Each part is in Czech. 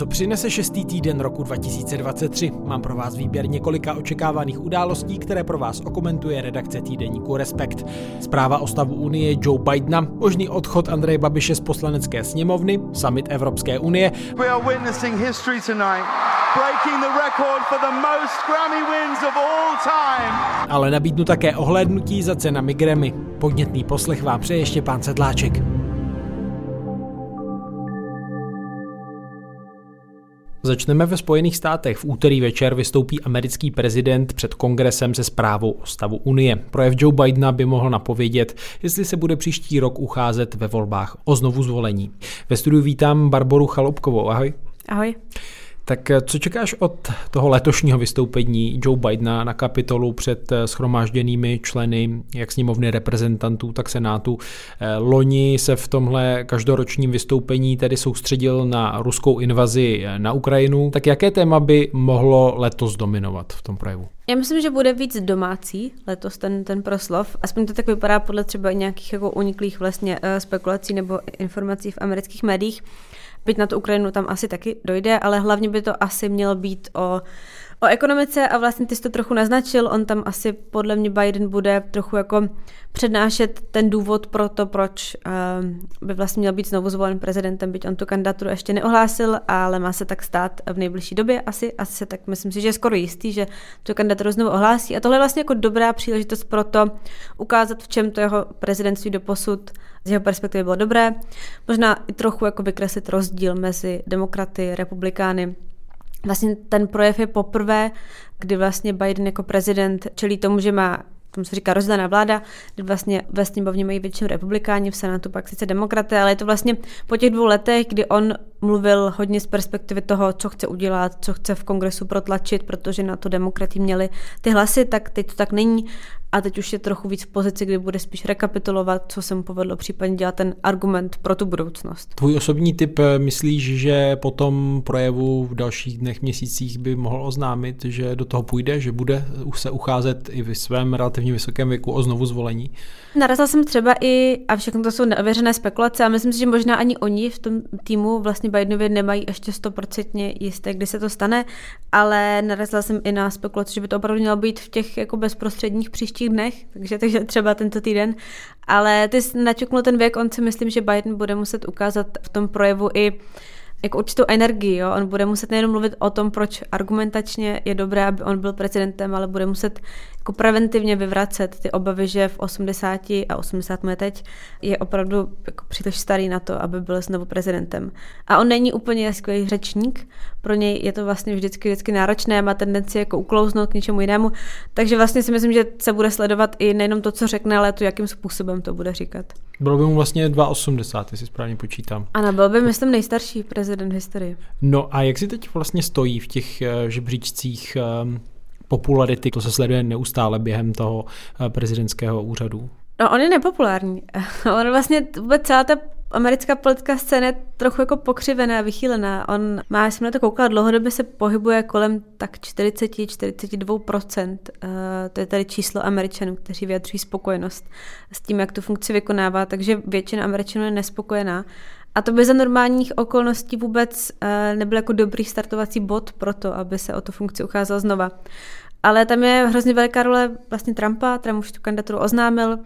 Co přinese šestý týden roku 2023? Mám pro vás výběr několika očekávaných událostí, které pro vás okomentuje redakce týdeníku Respekt. Zpráva o stavu Unie Joe Bidena, možný odchod Andreje Babiše z poslanecké sněmovny, summit Evropské unie. We are witnessing history tonight, breaking the record for the most Grammy wins of all time. Ale nabídnu také ohlédnutí za cenami Grammy. Podnětný poslech vám přeje ještě pán Sedláček. Začneme ve Spojených státech. V úterý večer vystoupí americký prezident před kongresem se zprávou o stavu Unie. Projev Joe Bidena by mohl napovědět, jestli se bude příští rok ucházet ve volbách o znovu zvolení. Ve studiu vítám Barboru Chalopkovou. Ahoj. Ahoj. Tak eh, co čekáš od toho letošního vystoupení Joe Bidena na kapitolu před eh, schromážděnými členy jak sněmovny reprezentantů, tak senátu? Eh, loni se v tomhle každoročním vystoupení tedy soustředil na ruskou invazi na Ukrajinu. Tak jaké téma by mohlo letos dominovat v tom projevu? Já myslím, že bude víc domácí letos ten, ten proslov. Aspoň to tak vypadá podle třeba nějakých jako uniklých vlastně spekulací nebo informací v amerických médiích. Byť na tu Ukrajinu tam asi taky dojde, ale hlavně by to asi mělo být o, o ekonomice a vlastně ty jsi to trochu naznačil, on tam asi podle mě Biden bude trochu jako přednášet ten důvod pro to, proč uh, by vlastně měl být znovu zvolen prezidentem, byť on tu kandidaturu ještě neohlásil, ale má se tak stát v nejbližší době asi, asi se tak myslím si, že je skoro jistý, že tu kandidaturu znovu ohlásí. A tohle je vlastně jako dobrá příležitost pro to ukázat, v čem to jeho prezidentství do posud z jeho perspektivy bylo dobré, možná i trochu jako vykreslit rozdíl mezi demokraty, republikány, Vlastně ten projev je poprvé, kdy vlastně Biden jako prezident čelí tomu, že má tomu se říká rozdaná vláda, kdy vlastně ve sněmovně mají většinu republikáni, v senátu pak sice demokraté, ale je to vlastně po těch dvou letech, kdy on mluvil hodně z perspektivy toho, co chce udělat, co chce v kongresu protlačit, protože na to demokrati měli ty hlasy, tak teď to tak není a teď už je trochu víc v pozici, kdy bude spíš rekapitulovat, co se mu povedlo, případně dělat ten argument pro tu budoucnost. Tvůj osobní typ eh, myslíš, že po tom projevu v dalších dnech, měsících by mohl oznámit, že do toho půjde, že bude už se ucházet i v svém relativně vysokém věku o znovu zvolení? Narazil jsem třeba i, a všechno to jsou neověřené spekulace, a myslím si, že možná ani oni v tom týmu vlastně Bidenově nemají ještě stoprocentně jisté, kdy se to stane, ale narazila jsem i na spekulaci, že by to opravdu mělo být v těch jako bezprostředních příštích příštích dnech, takže, takže třeba tento týden. Ale ty jsi načuknul ten věk, on si myslím, že Biden bude muset ukázat v tom projevu i jako určitou energii. Jo? On bude muset nejenom mluvit o tom, proč argumentačně je dobré, aby on byl prezidentem, ale bude muset jako preventivně vyvracet ty obavy, že v 80 a 80 mu teď je opravdu jako příliš starý na to, aby byl znovu prezidentem. A on není úplně skvělý řečník, pro něj je to vlastně vždycky, vždycky náročné, má tendenci jako uklouznout k něčemu jinému, takže vlastně si myslím, že se bude sledovat i nejenom to, co řekne, ale to, jakým způsobem to bude říkat. Bylo by mu vlastně 2,80, jestli správně počítám. Ano, byl by, myslím, nejstarší prezident v historii. No a jak si teď vlastně stojí v těch eh, žebříčcích ehm, popularity, to se sleduje neustále během toho eh, prezidentského úřadu? No, on je nepopulární. on vlastně vůbec celá ta americká politická scéna je trochu jako pokřivená, vychýlená. On má, jsem na to koukala, dlouhodobě se pohybuje kolem tak 40-42%. Uh, eh, to je tady číslo Američanů, kteří vyjadřují spokojenost s tím, jak tu funkci vykonává, takže většina Američanů je nespokojená. A to by za normálních okolností vůbec uh, nebyl jako dobrý startovací bod pro to, aby se o tu funkci ucházel znova. Ale tam je hrozně velká role vlastně Trumpa, Trump už tu kandidaturu oznámil,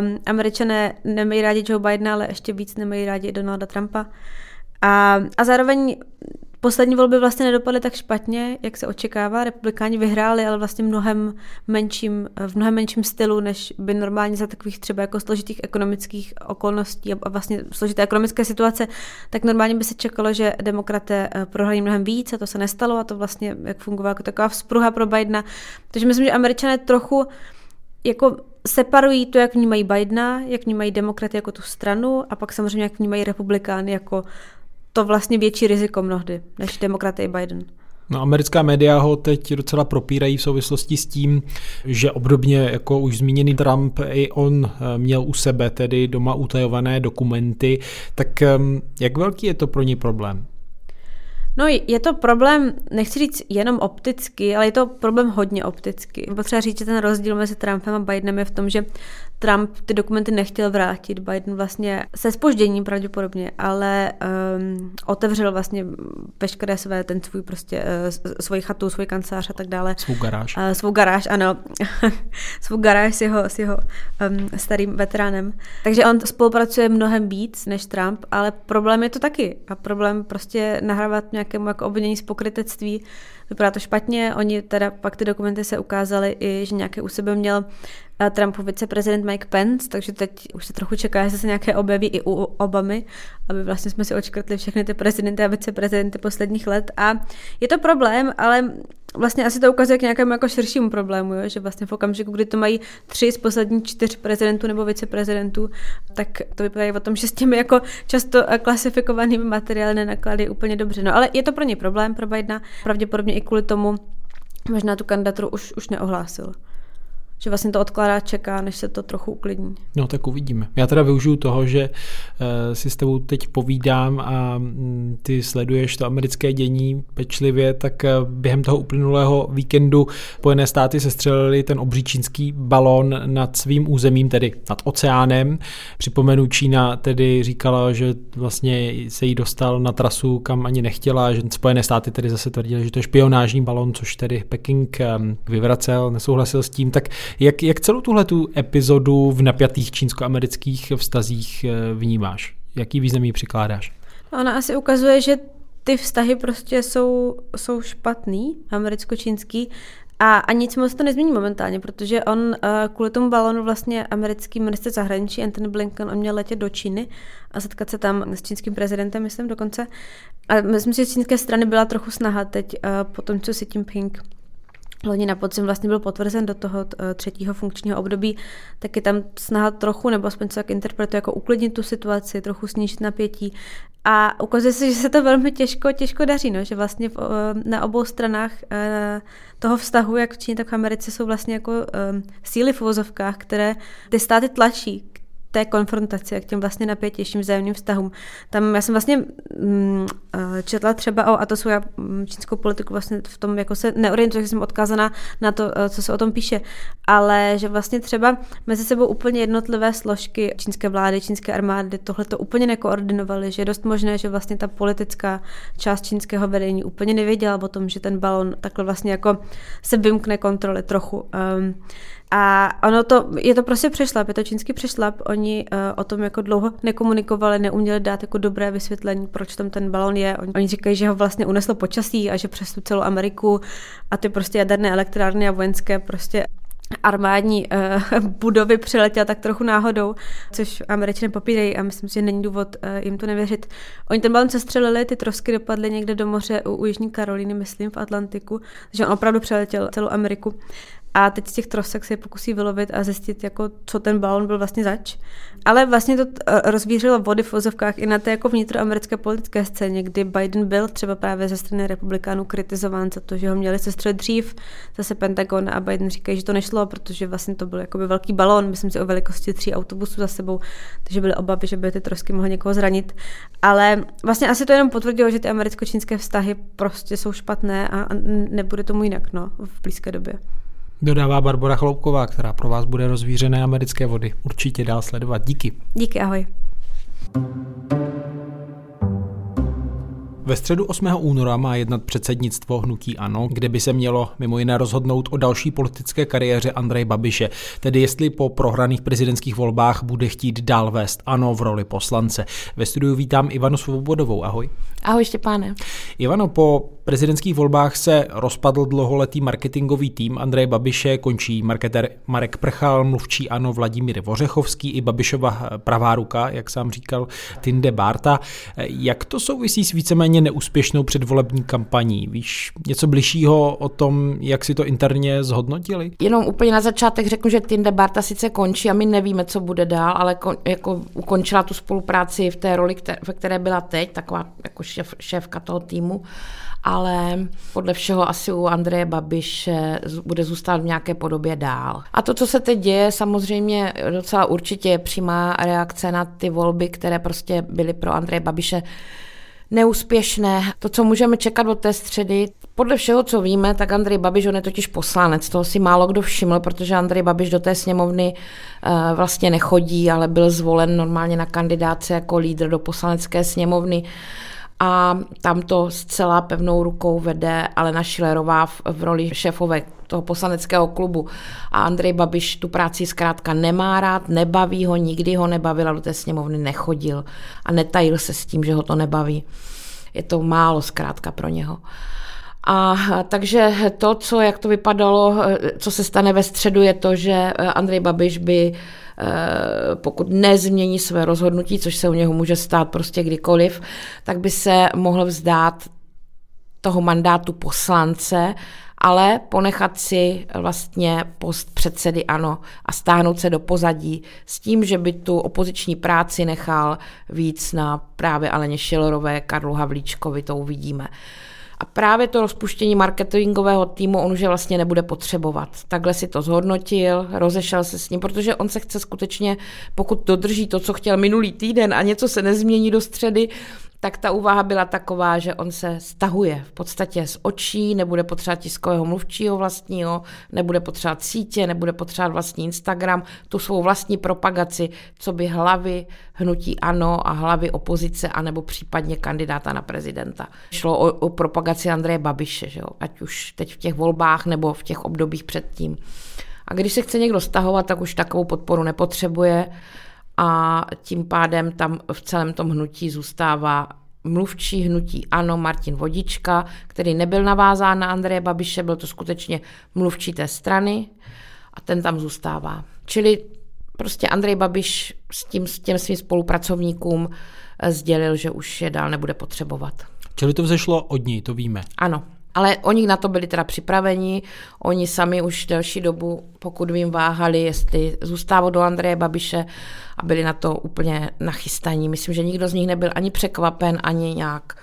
Um, američané nemají rádi Joe Bidena, ale ještě víc nemají rádi Donalda Trumpa. A, a zároveň poslední volby vlastně nedopadly tak špatně, jak se očekává. Republikáni vyhráli, ale vlastně mnohem menším, v mnohem menším stylu, než by normálně za takových třeba jako složitých ekonomických okolností a vlastně složité ekonomické situace, tak normálně by se čekalo, že demokraté eh, prohrají mnohem víc a to se nestalo a to vlastně jak fungovala jako taková vzpruha pro Bidena. Takže myslím, že američané trochu jako separují to, jak vnímají Bidena, jak vnímají demokraty jako tu stranu a pak samozřejmě jak vnímají republikány jako to vlastně větší riziko mnohdy než demokraty i Biden. No, americká média ho teď docela propírají v souvislosti s tím, že obdobně jako už zmíněný Trump, i on eh, měl u sebe tedy doma utajované dokumenty. Tak ehm, jak velký je to pro ně problém? No je to problém, nechci říct jenom opticky, ale je to problém hodně opticky. Potřeba říct, že ten rozdíl mezi Trumpem a Bidenem je v tom, že Trump ty dokumenty nechtěl vrátit. Biden vlastně se spožděním pravděpodobně, ale um, otevřel vlastně veškeré své, ten svůj prostě, uh, svoji chatu, svůj kancelář a tak dále. Svou garáž. Uh, svou garáž, ano. svou garáž s jeho, s jeho um, starým veteránem. Takže on spolupracuje mnohem víc než Trump, ale problém je to taky. A problém prostě nahrávat nějakému jako obvinění z pokrytectví. Vypadá to špatně, oni teda pak ty dokumenty se ukázaly i, že nějaké u sebe měl eh, Trumpov viceprezident Mike Pence, takže teď už se trochu čeká, že se nějaké objeví i u Obamy, aby vlastně jsme si očkrtli všechny ty prezidenty a viceprezidenty posledních let. A je to problém, ale vlastně asi to ukazuje k nějakému jako širšímu problému, jo? že vlastně v okamžiku, kdy to mají tři z posledních čtyř prezidentů nebo viceprezidentů, tak to vypadá o tom, že s těmi jako často klasifikovanými materiály nenaklady úplně dobře. No ale je to pro ně problém, pro Bidena, pravděpodobně i kvůli tomu možná tu kandidaturu už, už neohlásil že vlastně to odkládá, čeká, než se to trochu uklidní. No tak uvidíme. Já teda využiju toho, že uh, si s tebou teď povídám a um, ty sleduješ to americké dění pečlivě, tak uh, během toho uplynulého víkendu Spojené státy sestřelili ten obří čínský balón nad svým územím, tedy nad oceánem. Připomenu, Čína tedy říkala, že vlastně se jí dostal na trasu, kam ani nechtěla, že Spojené státy tedy zase tvrdili, že to je špionážní balon, což tedy Peking um, vyvracel, nesouhlasil s tím, tak jak, jak celou tuhle tu epizodu v napjatých čínsko-amerických vztazích eh, vnímáš? Jaký význam jí přikládáš? Ona asi ukazuje, že ty vztahy prostě jsou, jsou špatný, americko-čínský, a, a nic moc to nezmění momentálně, protože on uh, kvůli tomu balonu vlastně americký minister zahraničí Anthony Blinken, on měl letět do Číny a setkat se tam s čínským prezidentem, myslím dokonce. A myslím si, že z čínské strany byla trochu snaha teď uh, po tom, co Xi Jinping loni na podzim vlastně byl potvrzen do toho eh, třetího funkčního období, tak je tam snaha trochu, nebo aspoň co tak interpretuje, jako uklidnit tu situaci, trochu snížit napětí. A ukazuje se, že se to velmi těžko, těžko daří, no, že vlastně v, eh, na obou stranách eh, toho vztahu, jak v Číně, tak v Americe, jsou vlastně jako síly v uvozovkách, které ty státy tlačí té konfrontaci k těm vlastně napětějším vzájemným vztahům. Tam já jsem vlastně mm, eh, četla třeba o, a to jsou já mm, čínskou politiku vlastně v tom, jako se neorientuji, že jsem odkázaná na to, eh, co se o tom píše, ale že vlastně třeba mezi sebou úplně jednotlivé složky čínské vlády, čínské armády tohle to úplně nekoordinovaly, že je dost možné, že vlastně ta politická část čínského vedení úplně nevěděla o tom, že ten balon takhle vlastně jako se vymkne kontroly trochu. Um, a ono to, je to prostě přešlap, je to čínský přešlap. Oni uh, o tom jako dlouho nekomunikovali, neuměli dát jako dobré vysvětlení, proč tam ten balon je. Oni, oni říkají, že ho vlastně uneslo počasí a že přes tu celou Ameriku a ty prostě jaderné elektrárny a vojenské prostě armádní uh, budovy přiletěla tak trochu náhodou, což američané popírají a myslím si, že není důvod uh, jim to nevěřit. Oni ten balon sestřelili, ty trosky dopadly někde do moře u, u Jižní Karolíny, myslím, v Atlantiku, takže on opravdu přeletěl celou Ameriku. A teď z těch trosek se je pokusí vylovit a zjistit, jako, co ten balon byl vlastně zač. Ale vlastně to eh, rozvířilo vody v vozovkách i na té jako vnitroamerické politické scéně, kdy Biden byl třeba právě ze strany republikánů kritizován za to, že ho měli sestřelit dřív, zase Pentagon a Biden říkají, že to nešlo, protože vlastně to byl jakoby velký balon, myslím si o velikosti tří autobusů za sebou, takže byly obavy, že by ty trosky mohly někoho zranit. Ale vlastně asi to jenom potvrdilo, že ty americko-čínské vztahy prostě jsou špatné a nebude tomu jinak no, v blízké době. Dodává Barbara Chloupková, která pro vás bude rozvířené americké vody. Určitě dál sledovat. Díky. Díky, ahoj. Ve středu 8. února má jednat předsednictvo Hnutí Ano, kde by se mělo mimo jiné rozhodnout o další politické kariéře Andreje Babiše, tedy jestli po prohraných prezidentských volbách bude chtít dál vést Ano v roli poslance. Ve studiu vítám Ivanu Svobodovou. Ahoj. Ahoj Štěpáne. Ivano, po prezidentských volbách se rozpadl dlouholetý marketingový tým Andreje Babiše, končí marketer Marek Prchal, mluvčí Ano Vladimír Vořechovský i Babišova pravá ruka, jak sám říkal, Tinde Barta. Jak to souvisí s víceméně neúspěšnou předvolební kampaní? Víš něco bližšího o tom, jak si to interně zhodnotili? Jenom úplně na začátek řeknu, že Tinde Barta sice končí a my nevíme, co bude dál, ale kon, jako ukončila tu spolupráci v té roli, které, ve které byla teď, taková jako šéf, šéfka toho týmu ale podle všeho asi u Andreje Babiše bude zůstat v nějaké podobě dál. A to, co se teď děje, samozřejmě docela určitě je přímá reakce na ty volby, které prostě byly pro Andreje Babiše neúspěšné. To, co můžeme čekat od té středy, podle všeho, co víme, tak Andrej Babiš, on je totiž poslanec, toho si málo kdo všiml, protože Andrej Babiš do té sněmovny uh, vlastně nechodí, ale byl zvolen normálně na kandidáce jako lídr do poslanecké sněmovny a tam to zcela pevnou rukou vede Alena Šilerová v roli šéfové toho poslaneckého klubu. A Andrej Babiš tu práci zkrátka nemá rád, nebaví ho, nikdy ho nebavila, do té sněmovny nechodil a netajil se s tím, že ho to nebaví. Je to málo zkrátka pro něho. A takže to, co, jak to vypadalo, co se stane ve středu, je to, že Andrej Babiš by Eh, pokud nezmění své rozhodnutí, což se u něho může stát prostě kdykoliv, tak by se mohl vzdát toho mandátu poslance, ale ponechat si vlastně post předsedy ANO a stáhnout se do pozadí s tím, že by tu opoziční práci nechal víc na právě Aleně Šilerové, Karlu Havlíčkovi, to uvidíme. A právě to rozpuštění marketingového týmu on už je vlastně nebude potřebovat. Takhle si to zhodnotil, rozešel se s ním, protože on se chce skutečně, pokud dodrží to, co chtěl minulý týden a něco se nezmění do středy, tak ta úvaha byla taková, že on se stahuje v podstatě z očí, nebude potřebovat tiskového mluvčího vlastního, nebude potřebovat sítě, nebude potřebovat vlastní Instagram, tu svou vlastní propagaci, co by hlavy hnutí ANO a hlavy opozice, anebo případně kandidáta na prezidenta. Šlo o, o propagaci Andreje Babiše, že jo? ať už teď v těch volbách nebo v těch obdobích předtím. A když se chce někdo stahovat, tak už takovou podporu nepotřebuje a tím pádem tam v celém tom hnutí zůstává mluvčí hnutí Ano Martin Vodička, který nebyl navázán na Andreje Babiše, byl to skutečně mluvčí té strany a ten tam zůstává. Čili prostě Andrej Babiš s, tím, s těm svým spolupracovníkům eh, sdělil, že už je dál nebude potřebovat. Čili to vzešlo od ní, to víme. Ano. Ale oni na to byli teda připraveni, oni sami už delší dobu, pokud vím, váhali, jestli zůstávat do Andreje Babiše a byli na to úplně nachystaní. Myslím, že nikdo z nich nebyl ani překvapen, ani nějak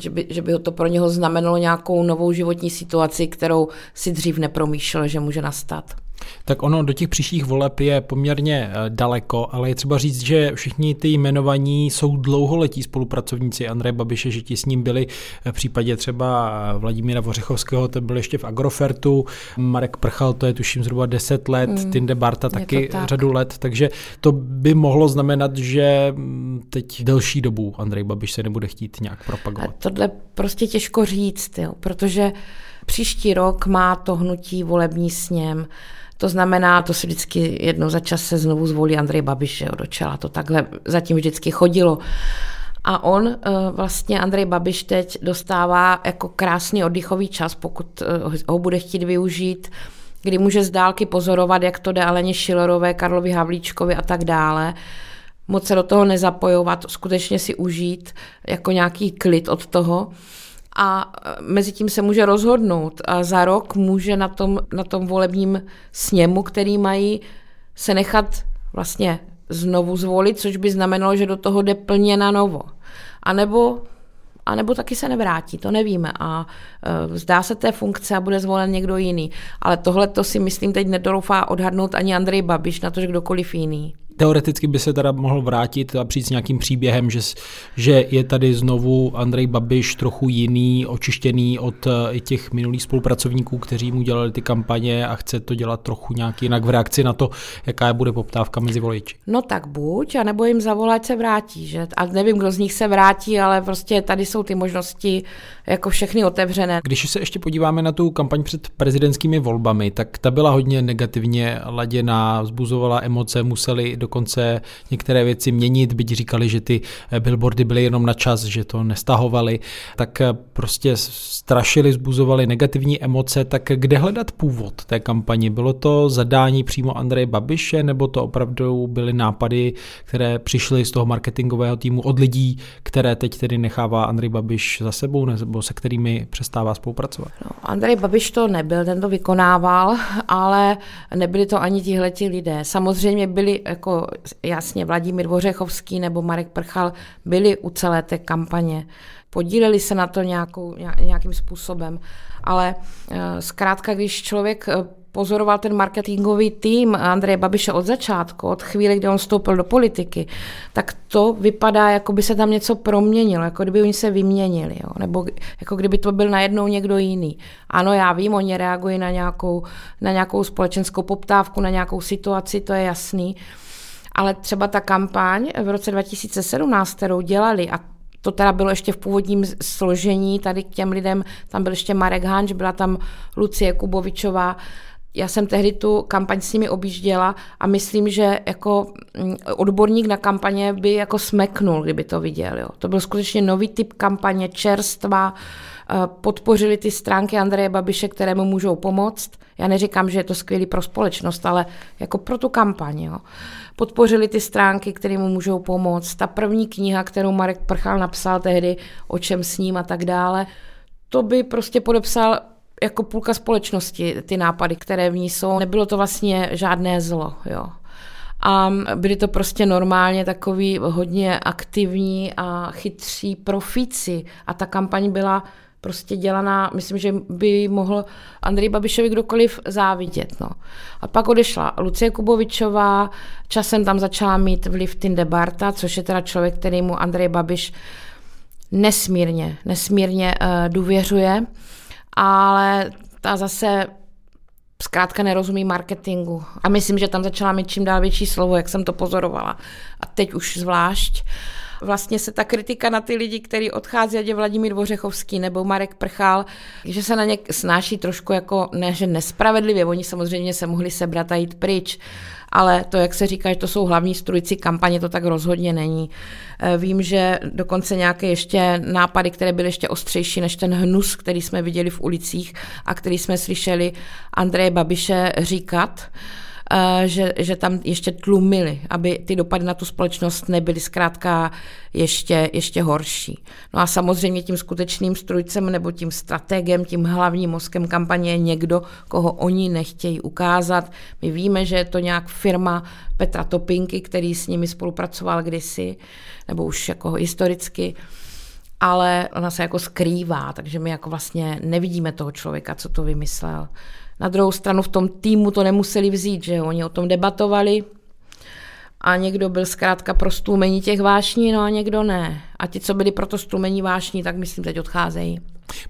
že by, že by to pro něho znamenalo nějakou novou životní situaci, kterou si dřív nepromýšlel, že může nastat. Tak ono do těch příštích voleb je poměrně eh, daleko, ale je třeba říct, že všichni ty jmenovaní jsou dlouholetí spolupracovníci Andreje Babiše, že ti s ním byli v případě třeba Vladimíra Vořechovského, to byl ještě v Agrofertu, Marek Prchal, to je tuším zhruba 10 let, mm, Tinde Barta taky tak. řadu let, takže to by mohlo znamenat, že mm, teď delší dobu Andrej Babiš se nebude chtít nějak propagovat. A tohle prostě těžko říct, jo, protože příští rok má to hnutí volební sněm, to znamená, to si vždycky jednou za čas se znovu zvolí Andrej Babiš jo, do čela. To takhle zatím vždycky chodilo. A on, eh, vlastně Andrej Babiš teď dostává jako krásný oddychový čas, pokud eh, ho bude chtít využít, kdy může z dálky pozorovat, jak to jde Aleně Šilerové, Karlovi Havlíčkovi a tak dále. Moc se do toho nezapojovat, skutečně si užít jako nějaký klid od toho a e, mezi tím se může rozhodnout a za rok může na tom, na tom volebním sněmu, který mají, se nechat vlastně znovu zvolit, což by znamenalo, že do toho jde plně na novo. A nebo, a nebo taky se nevrátí, to nevíme. A e, zdá se té funkce a bude zvolen někdo jiný. Ale tohle to si myslím teď nedoufá odhadnout ani Andrej Babiš, na to, že kdokoliv jiný. Teoreticky by se teda mohl vrátit a přijít s nějakým příběhem, že, že je tady znovu Andrej Babiš trochu jiný, očištěný od eh, těch minulých spolupracovníků, kteří mu dělali ty kampaně a chce to dělat trochu nějak jinak v reakci na to, jaká bude poptávka mezi voliči. No tak buď, anebo jim zavolat se vrátí, že? A nevím, kdo z nich se vrátí, ale prostě tady jsou ty možnosti jako všechny otevřené. Když se ještě podíváme na tu kampaň před prezidentskými volbami, tak ta byla hodně negativně laděná, zbuzovala emoce, museli dokonce některé věci měnit, byť říkali, že ty billboardy byly jenom na čas, že to nestahovali, tak prostě strašili, zbuzovali negativní emoce, tak kde hledat původ té kampani? Bylo to zadání přímo Andreje Babiše, nebo to opravdu byly nápady, které přišly z toho marketingového týmu od lidí, které teď tedy nechává Andrej Babiš za sebou, se kterými přestává spolupracovat? No, Andrej Babiš to nebyl, ten to vykonával, ale nebyli to ani tihleti lidé. Samozřejmě byli jako jako jasně Vladimír Vořechovský nebo Marek Prchal byli u celé té kampaně. Podíleli se na to nějakou, nějakým způsobem. Ale eh, zkrátka, když člověk eh, pozoroval ten marketingový tým Andreje Babiše od začátku, od chvíle, kdy on vstoupil do politiky, tak to vypadá, jako by se tam něco proměnilo, jako kdyby oni se vyměnili, jo? nebo jako kdyby to byl najednou někdo jiný. Ano, já vím, oni reagují na nějakou, na nějakou společenskou poptávku, na nějakou situaci, to je jasný, ale třeba ta kampaň v roce 2017, kterou dělali, a to teda bylo ještě v původním složení, tady k těm lidem, tam byl ještě Marek Hanč, byla tam Lucie Kubovičová, já jsem tehdy tu kampaň s nimi objížděla a myslím, že jako mm, odborník na kampaně by jako smeknul, kdyby to viděl. Jo. To byl skutečně nový typ kampaně, čerstva, eh, podpořili ty stránky Andreje Babiše, které mu můžou pomoct. Já neříkám, že je to skvělý pro společnost, ale jako pro tu kampaň. Jo. Podpořili ty stránky, které mu můžou pomoct. Ta první kniha, kterou Marek Prchal napsal tehdy, o čem s ním a tak dále, to by prostě podepsal jako půlka společnosti ty nápady, které v ní jsou. Nebylo to vlastně žádné zlo, jo. A byli to prostě normálně takový hodně aktivní a chytří profíci. A ta kampaň byla prostě dělaná, myslím, že by mohl Andrej Babišovi kdokoliv závidět. No. A pak odešla Lucie Kubovičová, časem tam začala mít vliv Tinde Barta, což je teda člověk, který mu Andrej Babiš nesmírně, nesmírně uh, důvěřuje ale ta zase zkrátka nerozumí marketingu. A myslím, že tam začala mít čím dál větší slovo, jak jsem to pozorovala. A teď už zvlášť. Vlastně se ta kritika na ty lidi, kteří odchází, ať je Vladimír Vořechovský nebo Marek Prchal, že se na ně snáší trošku jako, ne, že nespravedlivě, oni samozřejmě se mohli sebrat a jít pryč, ale to, jak se říká, že to jsou hlavní strujci kampaně, to tak rozhodně není. E, vím, že dokonce nějaké ještě nápady, které byly ještě ostřejší než ten hnus, který jsme viděli v ulicích a který jsme slyšeli Andreje Babiše říkat, že, že tam ještě tlumili, aby ty dopady na tu společnost nebyly zkrátka ještě, ještě horší. No a samozřejmě tím skutečným strujcem nebo tím strategem, tím hlavním mozkem kampaně je někdo, koho oni nechtějí ukázat. My víme, že je to nějak firma Petra Topinky, který s nimi spolupracoval kdysi, nebo už jako historicky ale ona se jako skrývá, takže my jako vlastně nevidíme toho člověka, co to vymyslel. Na druhou stranu v tom týmu to nemuseli vzít, že oni o tom debatovali a někdo byl zkrátka pro stlumení těch vášní, no a někdo ne. A ti, co byli pro to stlumení vášní, tak myslím, teď odcházejí.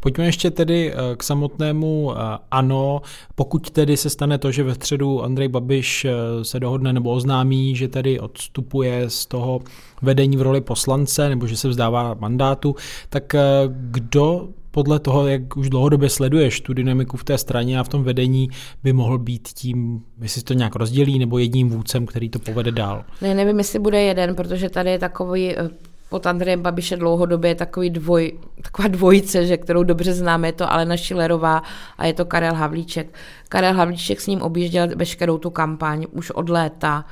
Pojďme ještě tedy eh, k samotnému eh, ano. Pokud tedy se stane to, že ve středu Andrej Babiš eh, se dohodne nebo oznámí, že tedy odstupuje z toho vedení v roli poslance nebo že se vzdává mandátu, tak kdo podle toho, jak už dlouhodobě sleduješ tu dynamiku v té straně a v tom vedení, by mohl být tím, jestli to nějak rozdělí, nebo jedním vůdcem, který to povede dál? Ne, nevím, jestli bude jeden, protože tady je takový eh, pod Andrejem Babiše dlouhodobě je takový dvoj, taková dvojice, že, kterou dobře známe, je to Alena Šilerová a je to Karel Havlíček. Karel Havlíček s ním objížděl veškerou tu kampaň už od léta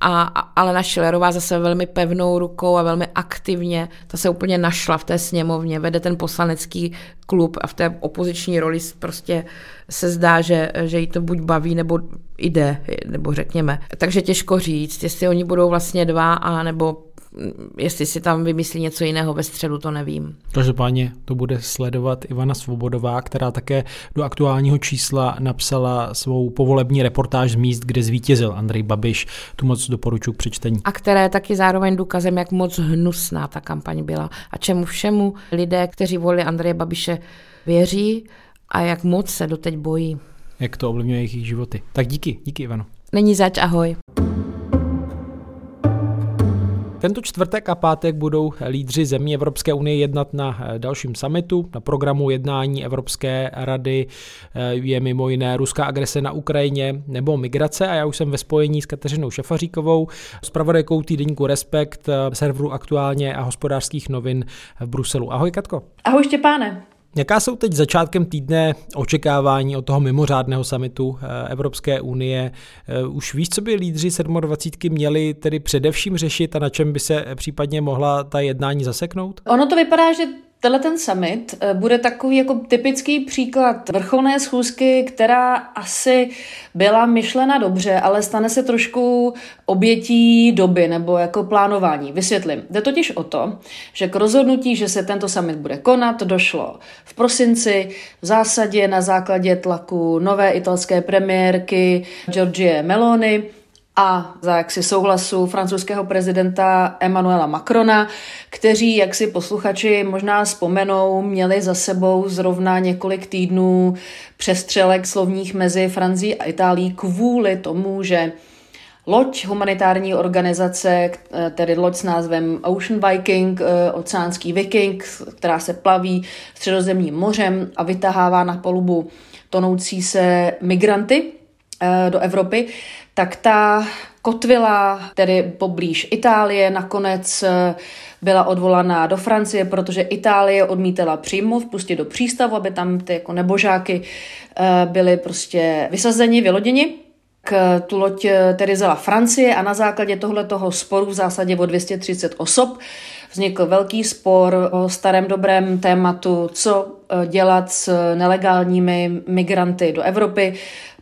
a Alena Šilerová zase velmi pevnou rukou a velmi aktivně, ta se úplně našla v té sněmovně, vede ten poslanecký klub a v té opoziční roli prostě se zdá, že, že jí to buď baví, nebo jde, nebo řekněme. Takže těžko říct, jestli oni budou vlastně dva, a nebo jestli si tam vymyslí něco jiného ve středu, to nevím. Každopádně to bude sledovat Ivana Svobodová, která také do aktuálního čísla napsala svou povolební reportáž z míst, kde zvítězil Andrej Babiš. Tu moc doporučuji k přečtení. A které je taky zároveň důkazem, jak moc hnusná ta kampaň byla a čemu všemu lidé, kteří volili Andreje Babiše, věří a jak moc se doteď bojí. Jak to ovlivňuje jejich životy. Tak díky, díky Ivano. Není zač, ahoj. Tento čtvrtek a pátek budou lídři zemí Evropské unie jednat na eh, dalším summitu. Na programu jednání Evropské rady eh, je mimo jiné ruská agrese na Ukrajině nebo migrace a já už jsem ve spojení s Kateřinou Šafaříkovou, pravodajkou týdeníku Respekt, eh, serveru aktuálně a hospodářských novin v Bruselu. Ahoj Katko. Ahoj Štěpáne. Jaká jsou teď začátkem týdne očekávání od toho mimořádného samitu eh, Evropské unie? Eh, už víš, co by lídři 27 měli tedy především řešit a na čem by se případně mohla ta jednání zaseknout? Ono to vypadá, že tenhle ten summit eh, bude takový jako typický příklad vrcholné schůzky, která asi byla myšlena dobře, ale stane se trošku obětí doby nebo jako plánování. Vysvětlím. Jde totiž o to, že k rozhodnutí, že se tento summit bude konat, došlo v prosinci v zásadě na základě tlaku nové italské premiérky Georgie Meloni, a za jaksi souhlasu francouzského prezidenta Emmanuela Macrona, kteří, jak si posluchači možná vzpomenou, měli za sebou zrovna několik týdnů přestřelek slovních mezi Francií a Itálií kvůli tomu, že Loď humanitární organizace, tedy loď s názvem Ocean Viking, eh, oceánský viking, která se plaví středozemním mořem a vytahává na polubu tonoucí se migranty eh, do Evropy, tak ta kotvila, tedy poblíž Itálie, nakonec eh, byla odvolaná do Francie, protože Itálie odmítala přijmout, pustit do přístavu, aby tam ty jako nebožáky eh, byly prostě vysazeni, vyloděni. K tu loď eh, tedy zela Francie a na základě tohle toho sporu v zásadě o 230 osob vznikl velký spor o starém dobrém tématu, co dělat s nelegálními migranty do Evropy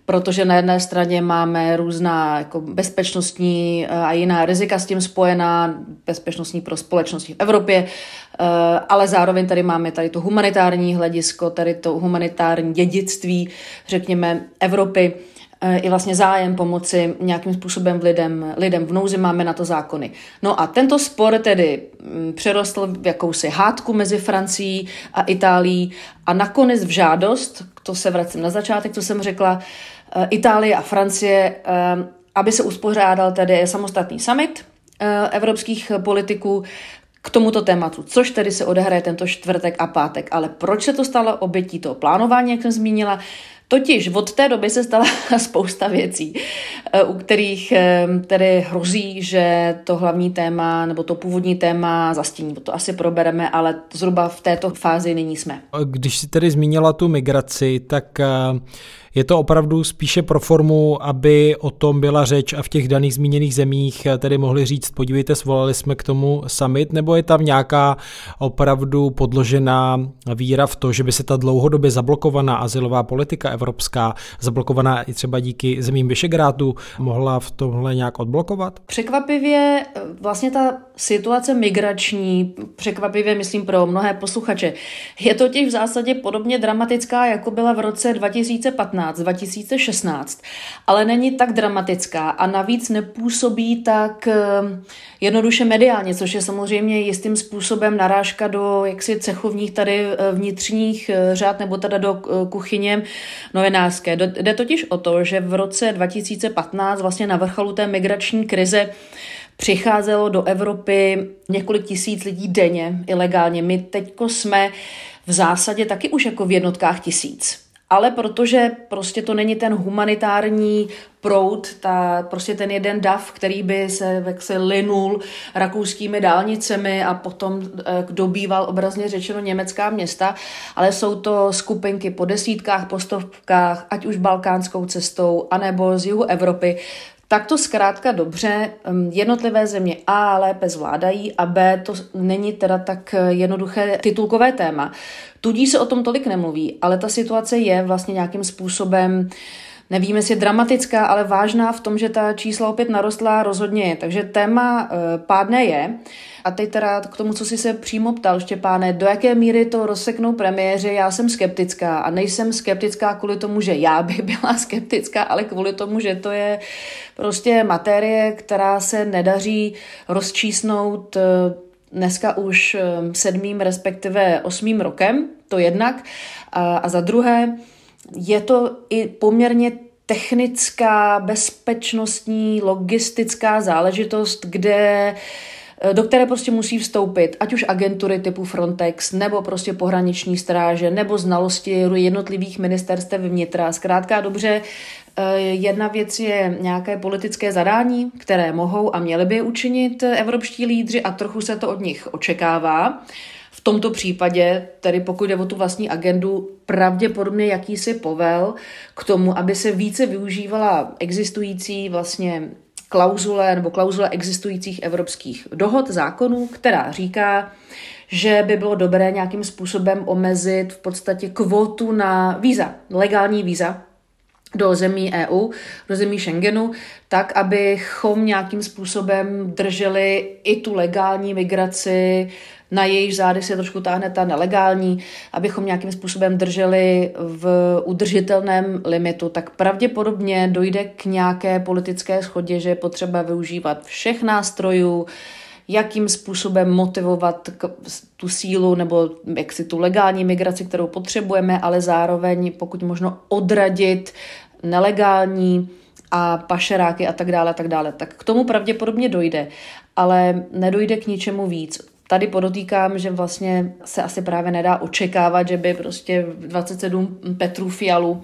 protože na jedné straně máme různá jako bezpečnostní eh, a jiná rizika s tím spojená, bezpečnostní pro společnosti v Evropě, eh, ale zároveň tady máme tady to humanitární hledisko, tady to humanitární dědictví, řekněme, Evropy eh, i vlastně zájem pomoci nějakým způsobem lidem, lidem v nouzi, máme na to zákony. No a tento spor tedy mm, přerostl v jakousi hádku mezi Francií a Itálií a nakonec v žádost, to se vracím na začátek, co jsem řekla, Itálie a Francie, eh, aby se uspořádal tedy samostatný summit eh, evropských politiků k tomuto tématu, což tedy se odehraje tento čtvrtek a pátek. Ale proč se to stalo obětí toho plánování, jak jsem zmínila? Totiž od té doby se stala spousta věcí, u kterých tedy hrozí, že to hlavní téma nebo to původní téma zastíní. To asi probereme, ale zhruba v této fázi nyní jsme. Když si tedy zmínila tu migraci, tak je to opravdu spíše pro formu, aby o tom byla řeč a v těch daných zmíněných zemích tedy mohli říct, podívejte, svolali jsme k tomu summit, nebo je tam nějaká opravdu podložená víra v to, že by se ta dlouhodobě zablokovaná asilová politika evropská, zablokovaná i třeba díky zemím Vyšegrádu, mohla v tomhle nějak odblokovat? Překvapivě vlastně ta situace migrační, překvapivě myslím pro mnohé posluchače, je totiž v zásadě podobně dramatická, jako byla v roce 2015 2016, ale není tak dramatická a navíc nepůsobí tak ehm, jednoduše mediálně, což je samozřejmě jistým způsobem narážka do jaksi cechovních tady eh, vnitřních eh, řád nebo teda do eh, kuchyně novinářské. Jde totiž o to, že v roce 2015 vlastně na vrcholu té migrační krize přicházelo do Evropy několik tisíc lidí denně ilegálně. My teďko jsme v zásadě taky už jako v jednotkách tisíc ale protože prostě to není ten humanitární proud, ta, prostě ten jeden dav, který by se, jak se linul rakouskými dálnicemi a potom eh, dobýval obrazně řečeno německá města, ale jsou to skupinky po desítkách, po stovkách, ať už balkánskou cestou, anebo z jihu Evropy, tak to zkrátka dobře jednotlivé země A lépe zvládají a B to není teda tak jednoduché titulkové téma. Tudíž se o tom tolik nemluví, ale ta situace je vlastně nějakým způsobem Nevíme, jestli je dramatická, ale vážná v tom, že ta čísla opět narostla, rozhodně je. Takže téma e, pádné je. A teď teda k tomu, co si se přímo ptal, Štěpáne, do jaké míry to rozseknou premiéři, já jsem skeptická a nejsem skeptická kvůli tomu, že já bych byla skeptická, ale kvůli tomu, že to je prostě materie, která se nedaří rozčísnout eh, dneska už eh, sedmým, respektive osmým rokem, to jednak. A, a za druhé, je to i poměrně technická, bezpečnostní, logistická záležitost, kde Eh, do které prostě musí vstoupit ať už agentury typu Frontex, nebo prostě pohraniční stráže, nebo znalosti jednotlivých ministerstev vnitra. Zkrátka dobře, eh, Jedna věc je nějaké politické zadání, které mohou a měly by učinit evropští lídři a trochu se to od nich očekává. Tomto případě, tedy pokud jde o tu vlastní agendu, pravděpodobně jakýsi povel k tomu, aby se více využívala existující vlastně klauzule nebo klauzule existujících evropských dohod, zákonů, která říká, že by bylo dobré nějakým způsobem omezit v podstatě kvotu na víza, legální víza do zemí EU, do zemí Schengenu, tak, abychom nějakým způsobem drželi i tu legální migraci, na jejich zády se trošku táhne ta nelegální, abychom nějakým způsobem drželi v udržitelném limitu, tak pravděpodobně dojde k nějaké politické schodě, že je potřeba využívat všech nástrojů, jakým způsobem motivovat tu sílu nebo jak si tu legální migraci, kterou potřebujeme, ale zároveň pokud možno odradit nelegální a pašeráky a tak dále, a tak dále. Tak k tomu pravděpodobně dojde, ale nedojde k ničemu víc. Tady podotýkám, že vlastně se asi právě nedá očekávat, že by prostě 27 Petrů Fialu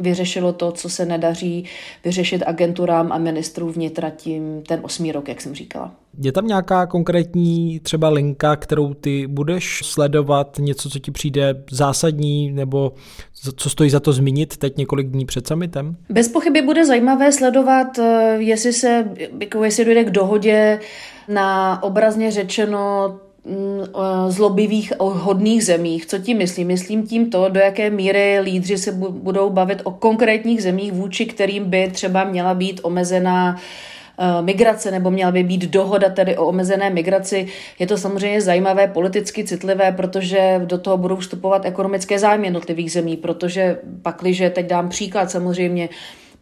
vyřešilo to, co se nedaří vyřešit agenturám a ministrů vnitra tím ten osmý rok, jak jsem říkala. Je tam nějaká konkrétní třeba linka, kterou ty budeš sledovat, něco, co ti přijde zásadní, nebo co stojí za to zmínit teď několik dní před summitem? Bez pochyby bude zajímavé sledovat, eh, jestli se, jako jestli dojde k dohodě na obrazně řečeno Mm, zlobivých hodných zemích. Co tím myslím? Myslím tím to, do jaké míry lídři se budou bavit o konkrétních zemích, vůči kterým by třeba měla být omezená eh, migrace, nebo měla by být dohoda tedy o omezené migraci. Je to samozřejmě zajímavé, politicky citlivé, protože do toho budou vstupovat ekonomické zájmy jednotlivých zemí, protože pakliže, teď dám příklad samozřejmě,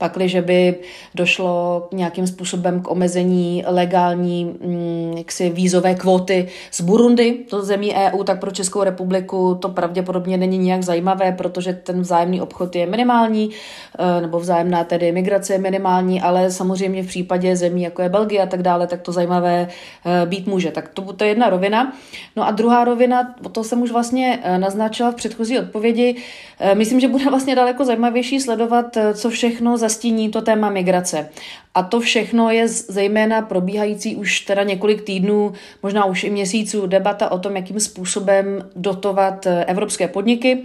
pakliže by došlo nějakým způsobem k omezení legální mm, jaksi vízové kvóty z Burundi do zemí EU, tak pro Českou republiku to pravděpodobně není nijak zajímavé, protože ten vzájemný obchod je minimální, eh, nebo vzájemná tedy migrace je minimální, ale samozřejmě v případě zemí, jako je Belgie a tak dále, tak to zajímavé eh, být může. Tak to, to je jedna rovina. No a druhá rovina, to jsem už vlastně eh, naznačila v předchozí odpovědi, myslím, že bude vlastně daleko zajímavější sledovat, co všechno za nastíní to téma migrace. A to všechno je zejména probíhající už teda několik týdnů, možná už i měsíců, debata o tom, jakým způsobem dotovat eh, evropské podniky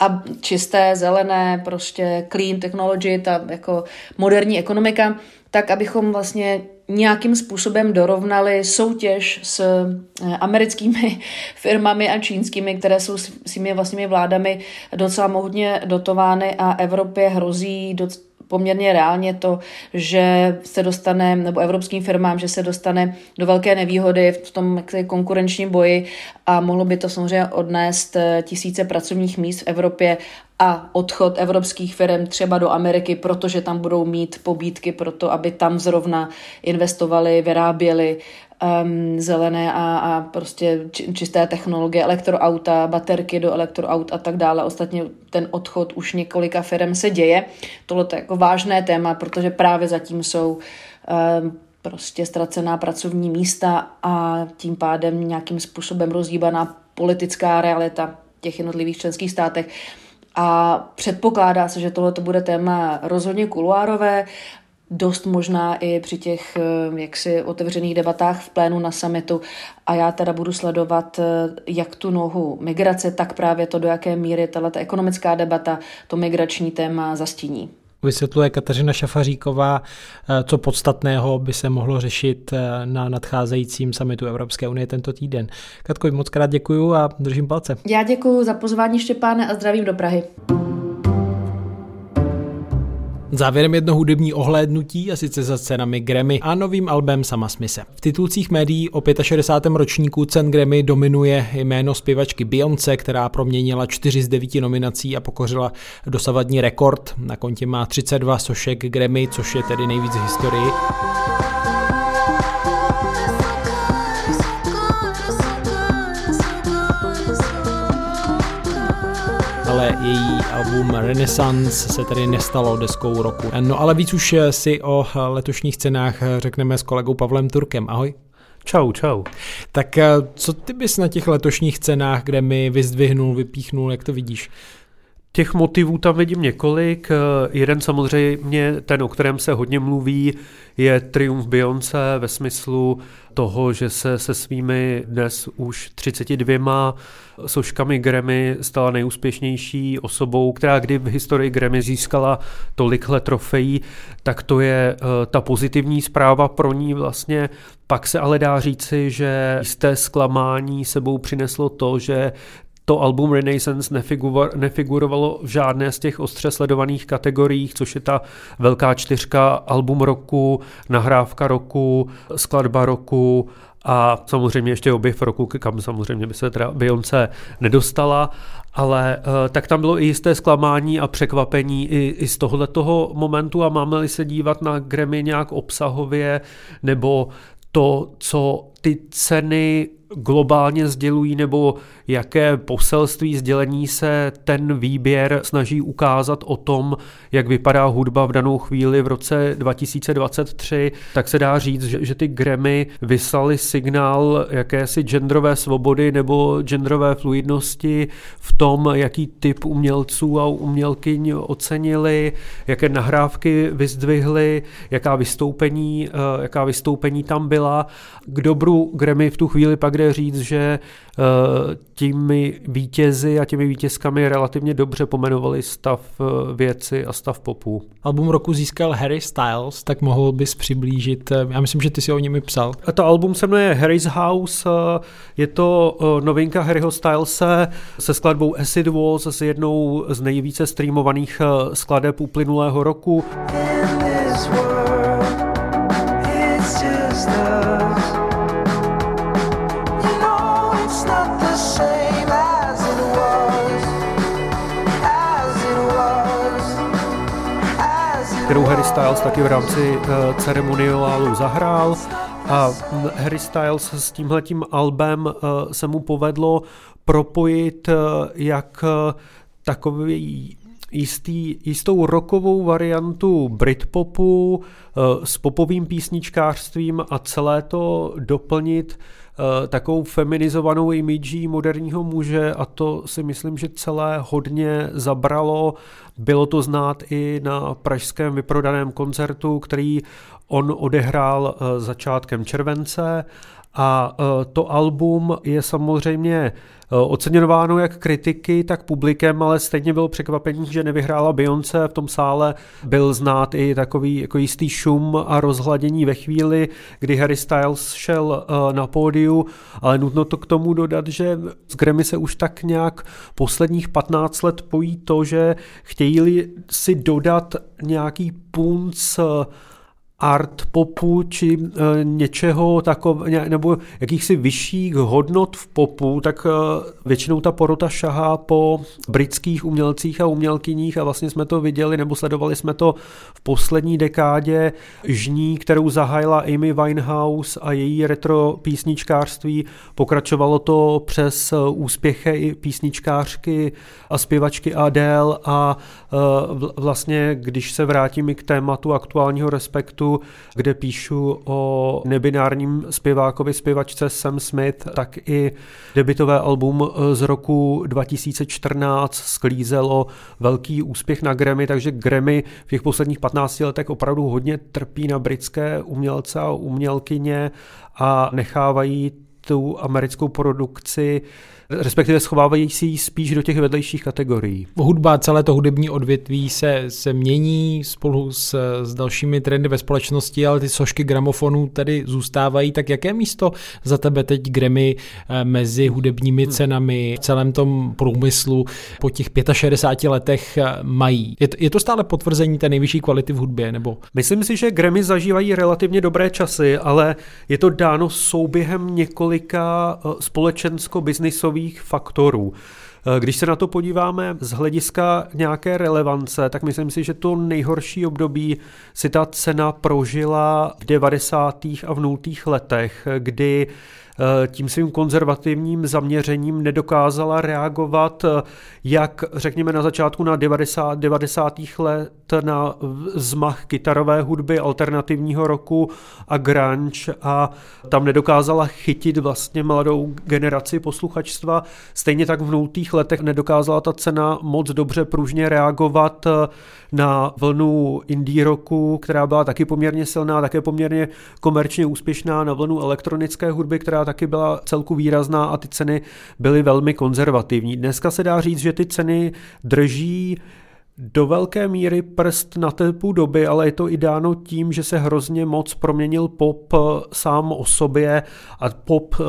a čisté, zelené, prostě clean technology, ta jako moderní ekonomika, tak abychom vlastně nějakým způsobem dorovnali soutěž s eh, americkými firmami a čínskými, které jsou svými vlastními vládami docela mohutně dotovány a Evropě hrozí do poměrně reálně to, že se dostane, nebo evropským firmám, že se dostane do velké nevýhody v tom konkurenčním boji a mohlo by to samozřejmě odnést eh, tisíce pracovních míst v Evropě a odchod evropských firm třeba do Ameriky, protože tam budou mít pobídky pro to, aby tam zrovna investovali, vyráběli um, zelené a, a prostě čisté technologie, elektroauta, baterky do elektroaut a tak dále. Ostatně ten odchod už několika firm se děje. Tohle je jako vážné téma, protože právě zatím jsou um, prostě ztracená pracovní místa a tím pádem nějakým způsobem rozhýbaná politická realita těch jednotlivých členských státech. A předpokládá se, že tohle bude téma rozhodně kuluárové dost možná i při těch eh, jaksi otevřených debatách v plénu na summitu a já teda budu sledovat eh, jak tu nohu migrace, tak právě to, do jaké míry tato ekonomická debata to migrační téma zastíní. Vysvětluje Kateřina Šafaříková, eh, co podstatného by se mohlo řešit na nadcházejícím summitu Evropské unie tento týden. Katko, moc krát děkuju a držím palce. Já děkuji za pozvání Štěpáne a zdravím do Prahy. Závěrem jedno hudební ohlédnutí a sice za cenami Grammy a novým albem Sama Smise. V titulcích médií o 65. ročníku cen Grammy dominuje jméno zpěvačky Beyoncé, která proměnila 4 z 9 nominací a pokořila dosavadní rekord. Na kontě má 32 sošek Grammy, což je tedy nejvíc v historii. Ale její album Renaissance se tedy nestalo deskou roku. No ale víc už si o letošních cenách řekneme s kolegou Pavlem Turkem. Ahoj. Čau, čau. Tak eh, co ty bys na těch letošních cenách, kde mi vyzdvihnul, vypíchnul, jak to vidíš? Těch motivů tam vidím několik. Jeden samozřejmě, ten, o kterém se hodně mluví, je triumf Beyoncé ve smyslu toho, že se se svými dnes už 32 soškami Grammy stala nejúspěšnější osobou, která kdy v historii Grammy získala tolikhle trofejí, tak to je eh, ta pozitivní zpráva pro ní vlastně. Pak se ale dá říci, že jisté zklamání sebou přineslo to, že to album Renaissance nefigurovalo v žádné z těch ostře sledovaných kategoriích, což je ta velká čtyřka album roku, nahrávka roku, skladba roku a samozřejmě ještě objev roku, kam samozřejmě by se teda Beyoncé nedostala, ale uh, tak tam bylo i jisté zklamání a překvapení i, i z tohoto momentu a máme-li se dívat na Grammy nějak obsahově nebo to, co ty ceny globálně sdělují nebo jaké poselství sdělení se ten výběr snaží ukázat o tom, jak vypadá hudba v danou chvíli v roce 2023, tak se dá říct, že, že ty Grammy vyslali signál jakési genderové svobody nebo genderové fluidnosti v tom, jaký typ umělců a umělkyň ocenili, jaké nahrávky vyzdvihly, jaká vystoupení, eh, jaká vystoupení tam byla. K dobru Grammy v tu chvíli pak jde říct, že eh, těmi vítězy a těmi vítězkami relativně dobře pomenovali stav eh, věci a stav popu. Album roku získal Harry Styles, tak mohl bys přiblížit, eh, já myslím, že ty si o něm psal. A to album se jmenuje Harry's House, je to novinka Harryho Stylese se skladbou Acid Walls s jednou z nejvíce streamovaných skladeb uplynulého roku. kterou Styles taky v rámci uh, ceremoniálu zahrál. A Harry Styles s tímhletím albem uh, se mu povedlo propojit uh, jak uh, takový jistý, jistou rokovou variantu Britpopu uh, s popovým písničkářstvím a celé to doplnit uh, takovou feminizovanou imidží moderního muže a to si myslím, že celé hodně zabralo. Bylo to znát i na pražském vyprodaném koncertu, který on odehrál eh, začátkem července a eh, to album je samozřejmě Eh, oceňováno jak kritiky, tak publikem, ale stejně bylo překvapení, že nevyhrála Beyoncé. V tom sále byl znát i takový jako jistý šum a rozhladění ve chvíli, kdy Harry Styles šel eh, na pódiu, ale nutno to k tomu dodat, že z Grammy se už tak nějak posledních 15 let pojí to, že chtějí si dodat nějaký punc art popu či e, něčeho takového, nebo jakýchsi vyšších hodnot v popu, tak e, většinou ta porota šahá po britských umělcích a umělkyních a vlastně jsme to viděli, nebo sledovali jsme to v poslední dekádě žní, kterou zahájila Amy Winehouse a její retro písničkářství. Pokračovalo to přes e, úspěchy i písničkářky a zpěvačky Adele a vlastně, když se vrátím i k tématu aktuálního respektu, kde píšu o nebinárním zpěvákovi, zpěvačce Sam Smith, tak i debitové album z roku 2014 sklízelo velký úspěch na Grammy, takže Grammy v těch posledních 15 letech opravdu hodně trpí na britské umělce a umělkyně a nechávají tu americkou produkci respektive schovávají si ji spíš do těch vedlejších kategorií. Hudba, celé to hudební odvětví se, se mění spolu s, s dalšími trendy ve společnosti, ale ty sošky gramofonů tady zůstávají. Tak jaké místo za tebe teď Grammy eh, mezi hudebními hmm. cenami v celém tom průmyslu po těch 65 letech eh, mají? Je to, je to stále potvrzení té nejvyšší kvality v hudbě? Nebo? Myslím si, že Grammy zažívají relativně dobré časy, ale je to dáno souběhem několika eh, společensko-biznisových klíčových faktorů. Eh, když se na to podíváme z hlediska nějaké relevance, tak myslím si, že to nejhorší období si ta cena prožila v 90. a v 0. letech, kdy eh, tím svým konzervativním zaměřením nedokázala reagovat jak řekněme na začátku na 90. 90. let na zmach kytarové hudby, alternativního roku a grunge a tam nedokázala chytit vlastně mladou generaci posluchačstva. Stejně tak v nultých letech nedokázala ta cena moc dobře pružně reagovat na vlnu indie roku, která byla taky poměrně silná, také poměrně komerčně úspěšná, na vlnu elektronické hudby, která taky byla celku výrazná a ty ceny byly velmi konzervativní. Dneska se dá říct, že ty ceny drží do velké míry prst na tepu doby, ale je to i dáno tím, že se hrozně moc proměnil pop sám o sobě a pop eh,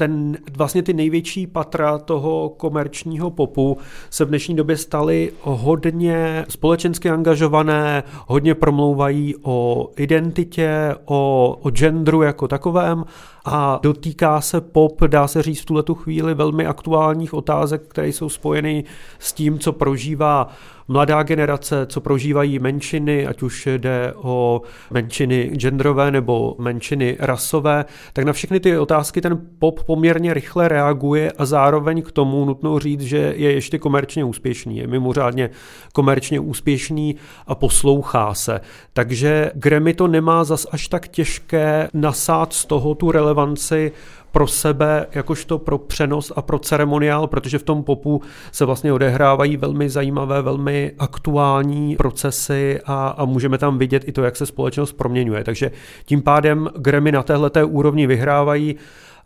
ten, vlastně ty největší patra toho komerčního popu se v dnešní době staly hodně společensky angažované, hodně promlouvají o identitě, o, o genderu jako takovém a dotýká se pop, dá se říct v tuhle chvíli, velmi aktuálních otázek, které jsou spojeny s tím, co prožívá mladá generace, co prožívají menšiny, ať už jde o menšiny genderové nebo menšiny rasové, tak na všechny ty otázky ten pop poměrně rychle reaguje a zároveň k tomu nutno říct, že je ještě komerčně úspěšný, je mimořádně komerčně úspěšný a poslouchá se. Takže Grammy to nemá zas až tak těžké nasát z toho tu relevanci pro sebe, jakožto pro přenos a pro ceremoniál, protože v tom popu se vlastně odehrávají velmi zajímavé, velmi aktuální procesy a, a můžeme tam vidět i to, jak se společnost proměňuje. Takže tím pádem Grammy na téhleté úrovni vyhrávají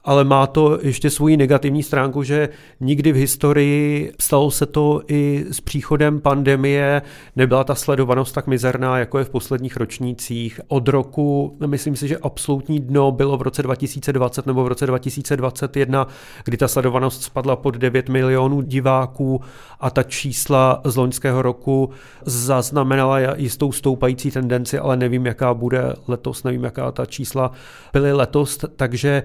ale má to ještě svoji negativní stránku, že nikdy v historii stalo se to i s příchodem pandemie, nebyla ta sledovanost tak mizerná, jako je v posledních ročnících. Od roku, myslím si, že absolutní dno bylo v roce 2020 nebo v roce 2021, kdy ta sledovanost spadla pod 9 milionů diváků a ta čísla z loňského roku zaznamenala jistou stoupající tendenci, ale nevím, jaká bude letos, nevím, jaká ta čísla byly letos, takže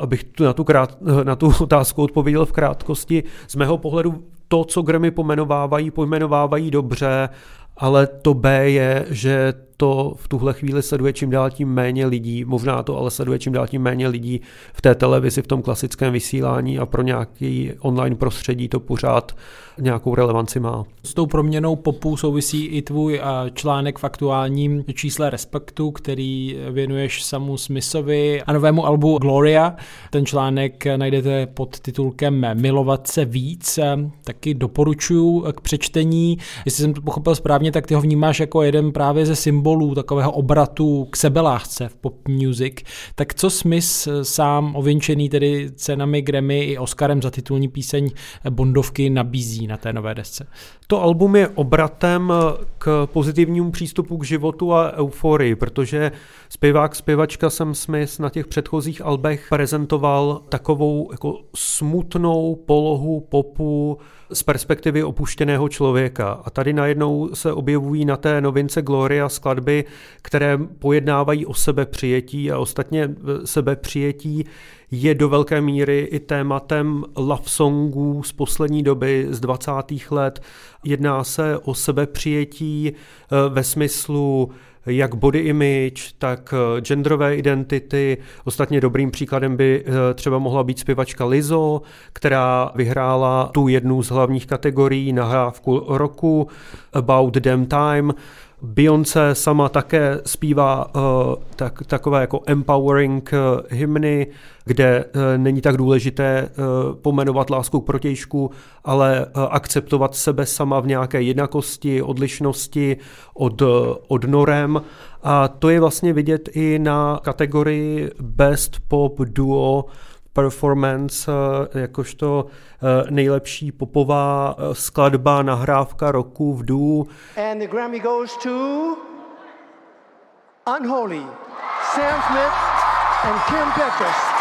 abych tu na, tu krát, na tu otázku odpověděl v krátkosti. Z mého pohledu to, co Grammy pomenovávají, pojmenovávají dobře, ale to B je, že to v tuhle chvíli sleduje čím dál tím méně lidí, možná to ale sleduje čím dál tím méně lidí v té televizi, v tom klasickém vysílání a pro nějaký online prostředí to pořád nějakou relevanci má. S tou proměnou popu souvisí i tvůj článek v aktuálním čísle Respektu, který věnuješ samu Smithovi a novému albu Gloria. Ten článek najdete pod titulkem Milovat se víc. Taky doporučuji k přečtení. Jestli jsem to pochopil správně, tak ty ho vnímáš jako jeden právě ze symbolů takového obratu k sebelásce v pop music. Tak co Smith sám ověnčený tedy cenami Grammy i Oscarem za titulní píseň Bondovky nabízí? na té nové desce. To album je obratem k pozitivnímu přístupu k životu a euforii, protože zpěvák, zpěvačka Sam Smith na těch předchozích albech prezentoval takovou jako smutnou polohu popu z perspektivy opuštěného člověka. A tady najednou se objevují na té novince Gloria skladby, které pojednávají o sebe přijetí a ostatně sebe přijetí je do velké míry i tématem love songů z poslední doby, z 20. let. Jedná se o sebepřijetí eh, ve smyslu jak body image, tak eh, genderové identity. Ostatně dobrým příkladem by eh, třeba mohla být zpěvačka Lizo, která vyhrála tu jednu z hlavních kategorií nahrávku roku About Them Time. Beyoncé sama také zpívá uh, tak, takové jako empowering uh, hymny, kde uh, není tak důležité uh, pomenovat lásku k protějšku, ale uh, akceptovat sebe sama v nějaké jednakosti, odlišnosti od, uh, od norem. A to je vlastně vidět i na kategorii Best Pop Duo performance eh, jakožto eh, nejlepší popová eh, skladba, nahrávka roku v dů. And the Grammy goes to Unholy, Sam Smith and Kim Petras.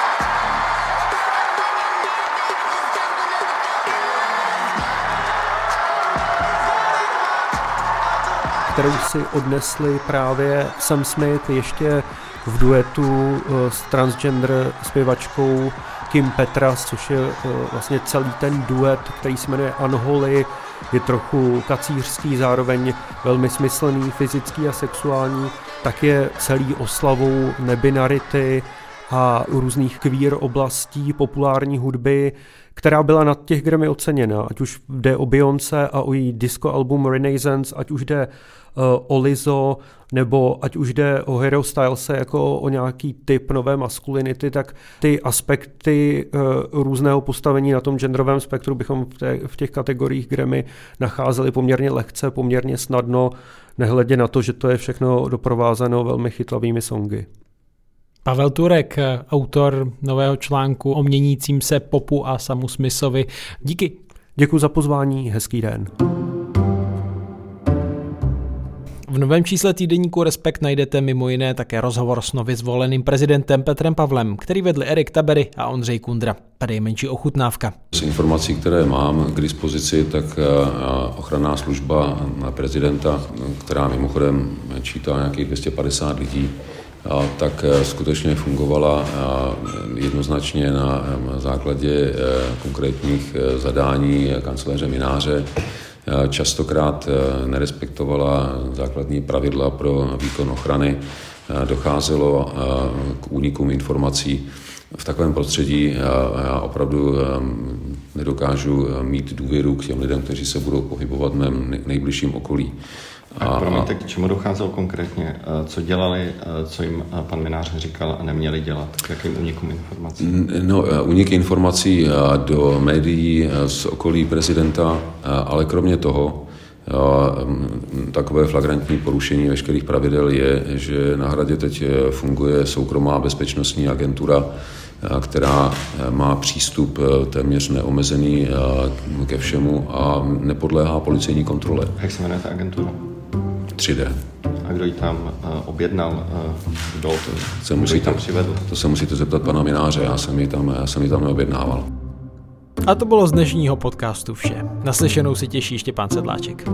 kterou si odnesli právě Sam Smith ještě v duetu eh, s transgender zpěvačkou Kim Petras, což je eh, vlastně celý ten duet, který se jmenuje Unholy, je trochu kacířský, zároveň velmi smyslný, fyzický a sexuální, tak je celý oslavou nebinarity a různých queer oblastí populární hudby, která byla na těch Grammy oceněna, ať už jde o Beyoncé a o její disco album Renaissance, ať už jde uh, o Lizzo, nebo ať už jde o Hero Stylese jako o nějaký typ nové maskulinity, tak ty aspekty uh, různého postavení na tom genderovém spektru bychom v, těch kategoriích Grammy nacházeli poměrně lehce, poměrně snadno, nehledě na to, že to je všechno doprovázeno velmi chytlavými songy. Pavel Turek, autor nového článku o měnícím se popu a Samu Smithovi. Díky. Děkuji za pozvání, hezký den. V novém čísle týdeníku Respekt najdete mimo jiné také rozhovor s nově zvoleným prezidentem Petrem Pavlem, který vedli Erik Tabery a Ondřej Kundra. Tady je menší ochutnávka. Z informací, které mám k dispozici, tak eh, ochranná služba prezidenta, která mimochodem čítá nějakých 250 lidí, tak eh, skutečně fungovala eh, jednoznačně na základě konkrétních zadání kanceláře Mináře častokrát eh, nerespektovala základní pravidla pro výkon ochrany, eh, docházelo eh, k únikům informací. V takovém prostředí já opravdu nedokážu mít důvěru k těm lidem, kteří se budou pohybovat v mém nejbližším okolí. A, a promiňte, k čemu docházelo konkrétně? Co dělali, co jim pan Minář říkal a neměli dělat? K jakým únikům informací? No, únik informací do médií z okolí prezidenta, ale kromě toho, takové flagrantní porušení veškerých pravidel je, že na hradě teď funguje soukromá bezpečnostní agentura, která má přístup téměř neomezený ke všemu a nepodléhá policejní kontrole. Jak se jmenuje ta agentura? 3D. A kdo ji tam uh, objednal? Uh, kdo to, se musíte, tam přivedl? To se musíte zeptat pana Mináře, já jsem ji tam, já jsem ji tam neobjednával. A to bylo z dnešního podcastu vše. Naslyšenou si těší Štěpán Sedláček.